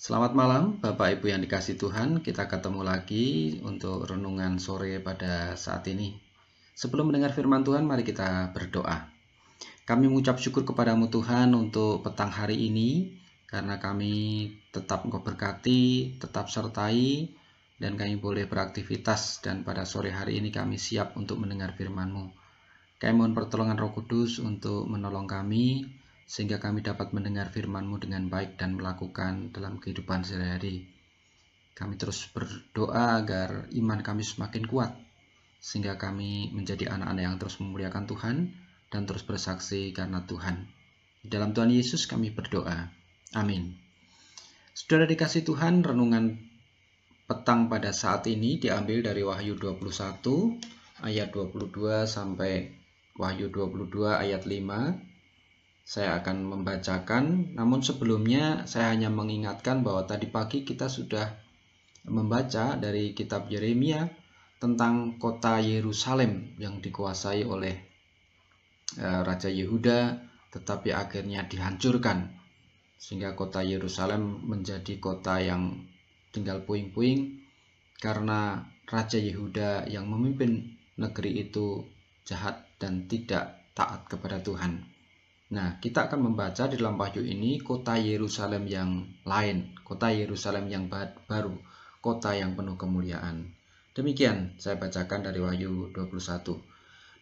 Selamat malam Bapak Ibu yang dikasih Tuhan. Kita ketemu lagi untuk renungan sore pada saat ini. Sebelum mendengar firman Tuhan mari kita berdoa. Kami mengucap syukur kepadamu Tuhan untuk petang hari ini Karena kami tetap engkau berkati, tetap sertai Dan kami boleh beraktivitas. Dan pada sore hari ini kami siap untuk mendengar firman-Mu. Kami mohon pertolongan roh kudus untuk menolong kami sehingga kami dapat mendengar firman-Mu dengan baik dan melakukan dalam kehidupan sehari-hari. Kami terus berdoa agar iman kami semakin kuat, sehingga kami menjadi anak-anak yang terus memuliakan Tuhan dan terus bersaksi karena Tuhan. dalam Tuhan Yesus kami berdoa. Amin. Saudara dikasih Tuhan, renungan petang pada saat ini diambil dari Wahyu 21 ayat 22 sampai Wahyu 22 ayat 5 saya akan membacakan. Namun sebelumnya saya hanya mengingatkan bahwa tadi pagi kita sudah membaca dari kitab Yeremia tentang kota Yerusalem yang dikuasai oleh eh, Raja Yehuda tetapi akhirnya dihancurkan sehingga kota Yerusalem menjadi kota yang tinggal puing-puing karena Raja Yehuda yang memimpin negeri itu jahat dan tidak taat kepada Tuhan. Nah, kita akan membaca di dalam wahyu ini kota Yerusalem yang lain, kota Yerusalem yang baru, kota yang penuh kemuliaan. Demikian saya bacakan dari Wahyu 21.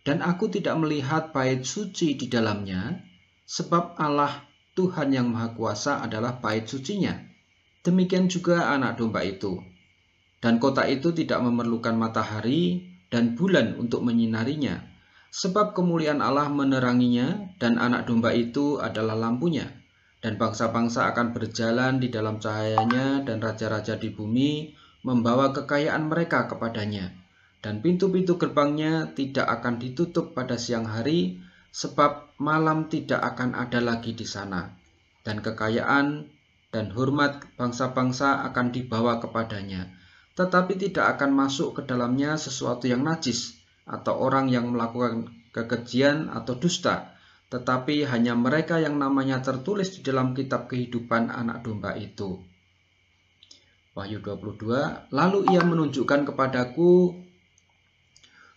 Dan aku tidak melihat bait suci di dalamnya, sebab Allah Tuhan yang Maha Kuasa adalah bait sucinya. Demikian juga anak domba itu. Dan kota itu tidak memerlukan matahari dan bulan untuk menyinarinya, Sebab kemuliaan Allah meneranginya dan anak domba itu adalah lampunya. Dan bangsa-bangsa akan berjalan di dalam cahayanya dan raja-raja di bumi membawa kekayaan mereka kepadanya. Dan pintu-pintu gerbangnya tidak akan ditutup pada siang hari sebab malam tidak akan ada lagi di sana. Dan kekayaan dan hormat bangsa-bangsa akan dibawa kepadanya. Tetapi tidak akan masuk ke dalamnya sesuatu yang najis atau orang yang melakukan kekejian atau dusta, tetapi hanya mereka yang namanya tertulis di dalam kitab kehidupan anak domba itu. Wahyu 22, lalu ia menunjukkan kepadaku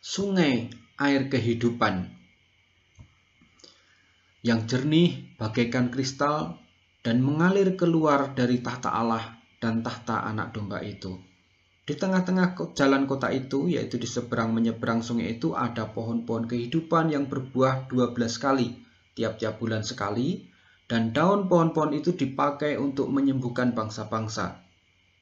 sungai air kehidupan yang jernih bagaikan kristal dan mengalir keluar dari tahta Allah dan tahta anak domba itu di tengah-tengah jalan kota itu, yaitu di seberang menyeberang sungai itu, ada pohon-pohon kehidupan yang berbuah 12 kali, tiap-tiap bulan sekali, dan daun pohon-pohon itu dipakai untuk menyembuhkan bangsa-bangsa.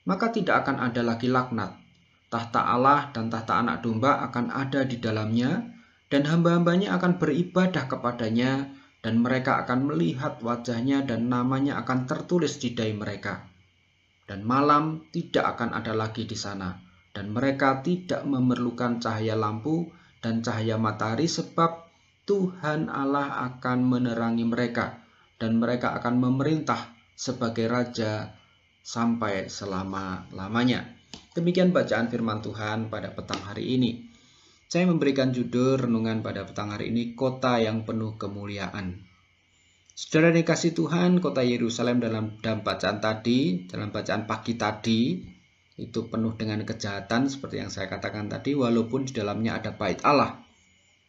Maka tidak akan ada lagi laknat. Tahta Allah dan tahta anak domba akan ada di dalamnya, dan hamba-hambanya akan beribadah kepadanya, dan mereka akan melihat wajahnya dan namanya akan tertulis di dahi mereka dan malam tidak akan ada lagi di sana, dan mereka tidak memerlukan cahaya lampu dan cahaya matahari, sebab Tuhan Allah akan menerangi mereka, dan mereka akan memerintah sebagai raja sampai selama-lamanya. Demikian bacaan firman Tuhan pada petang hari ini. Saya memberikan judul renungan pada petang hari ini, Kota yang Penuh Kemuliaan. Saudara dikasih Tuhan, kota Yerusalem dalam, dalam bacaan tadi, dalam bacaan pagi tadi, itu penuh dengan kejahatan seperti yang saya katakan tadi, walaupun di dalamnya ada bait Allah.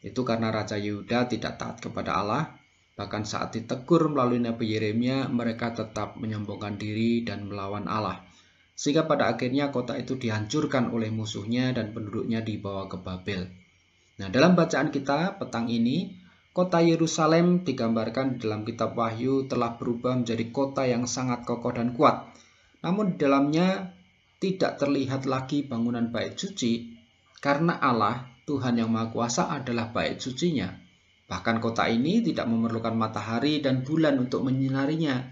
Itu karena Raja Yehuda tidak taat kepada Allah, bahkan saat ditegur melalui Nabi Yeremia, mereka tetap menyombongkan diri dan melawan Allah. Sehingga pada akhirnya kota itu dihancurkan oleh musuhnya dan penduduknya dibawa ke Babel. Nah, dalam bacaan kita petang ini, Kota Yerusalem digambarkan di dalam kitab Wahyu telah berubah menjadi kota yang sangat kokoh dan kuat. Namun di dalamnya tidak terlihat lagi bangunan bait suci karena Allah, Tuhan yang Maha Kuasa adalah bait sucinya. Bahkan kota ini tidak memerlukan matahari dan bulan untuk menyinarinya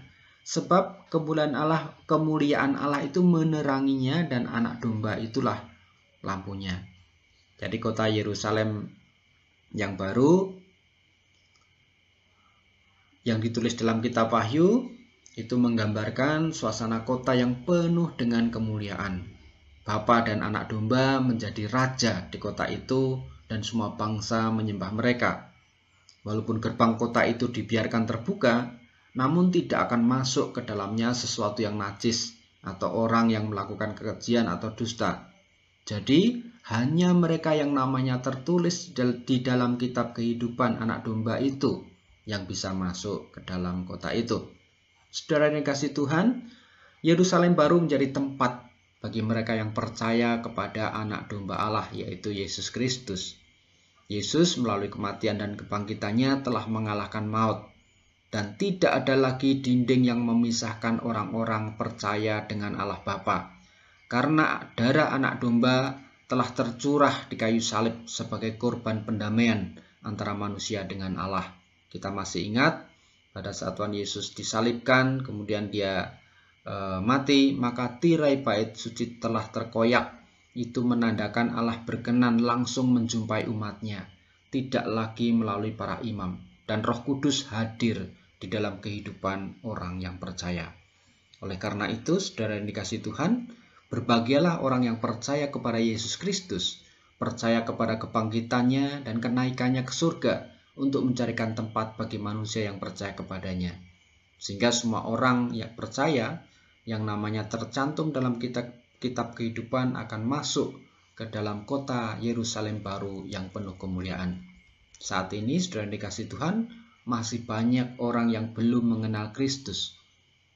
sebab kemuliaan Allah, kemuliaan Allah itu meneranginya dan anak domba itulah lampunya. Jadi kota Yerusalem yang baru yang ditulis dalam kitab Wahyu itu menggambarkan suasana kota yang penuh dengan kemuliaan. Bapa dan anak domba menjadi raja di kota itu dan semua bangsa menyembah mereka. Walaupun gerbang kota itu dibiarkan terbuka, namun tidak akan masuk ke dalamnya sesuatu yang najis atau orang yang melakukan kekejian atau dusta. Jadi, hanya mereka yang namanya tertulis di dalam kitab kehidupan anak domba itu yang bisa masuk ke dalam kota itu. Saudara yang kasih Tuhan, Yerusalem baru menjadi tempat bagi mereka yang percaya kepada anak domba Allah yaitu Yesus Kristus. Yesus melalui kematian dan kebangkitannya telah mengalahkan maut dan tidak ada lagi dinding yang memisahkan orang-orang percaya dengan Allah Bapa. Karena darah anak domba telah tercurah di kayu salib sebagai korban pendamaian antara manusia dengan Allah. Kita masih ingat pada saat Tuhan Yesus disalibkan, kemudian dia e, mati, maka tirai bait suci telah terkoyak. Itu menandakan Allah berkenan langsung menjumpai umatnya, tidak lagi melalui para imam. Dan roh kudus hadir di dalam kehidupan orang yang percaya. Oleh karena itu, saudara yang dikasih Tuhan, berbahagialah orang yang percaya kepada Yesus Kristus, percaya kepada kebangkitannya dan kenaikannya ke surga, untuk mencarikan tempat bagi manusia yang percaya kepadanya. Sehingga semua orang yang percaya yang namanya tercantum dalam kitab, kitab kehidupan akan masuk ke dalam kota Yerusalem baru yang penuh kemuliaan. Saat ini, saudara dikasih Tuhan, masih banyak orang yang belum mengenal Kristus.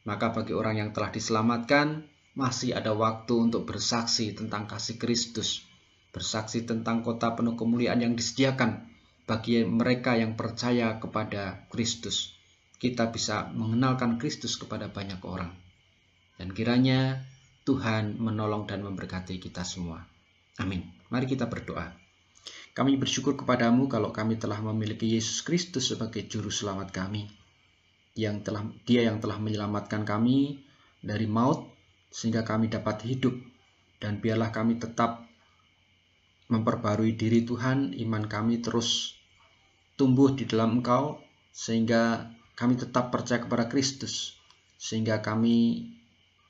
Maka bagi orang yang telah diselamatkan, masih ada waktu untuk bersaksi tentang kasih Kristus, bersaksi tentang kota penuh kemuliaan yang disediakan bagi mereka yang percaya kepada Kristus. Kita bisa mengenalkan Kristus kepada banyak orang. Dan kiranya Tuhan menolong dan memberkati kita semua. Amin. Mari kita berdoa. Kami bersyukur kepadamu kalau kami telah memiliki Yesus Kristus sebagai juru selamat kami. Yang telah dia yang telah menyelamatkan kami dari maut sehingga kami dapat hidup dan biarlah kami tetap memperbarui diri Tuhan, iman kami terus tumbuh di dalam Engkau sehingga kami tetap percaya kepada Kristus sehingga kami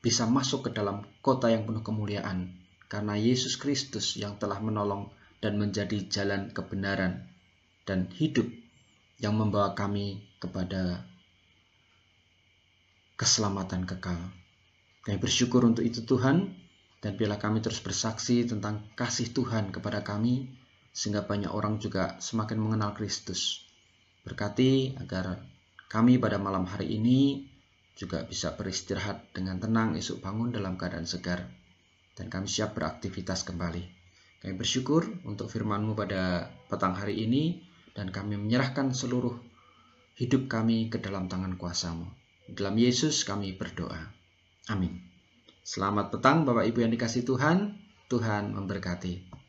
bisa masuk ke dalam kota yang penuh kemuliaan karena Yesus Kristus yang telah menolong dan menjadi jalan kebenaran dan hidup yang membawa kami kepada keselamatan kekal. Kami bersyukur untuk itu Tuhan dan biarlah kami terus bersaksi tentang kasih Tuhan kepada kami, sehingga banyak orang juga semakin mengenal Kristus. Berkati agar kami pada malam hari ini juga bisa beristirahat dengan tenang esok bangun dalam keadaan segar. Dan kami siap beraktivitas kembali. Kami bersyukur untuk firman-Mu pada petang hari ini dan kami menyerahkan seluruh hidup kami ke dalam tangan kuasa-Mu. Dalam Yesus kami berdoa. Amin. Selamat petang Bapak Ibu yang dikasih Tuhan. Tuhan memberkati.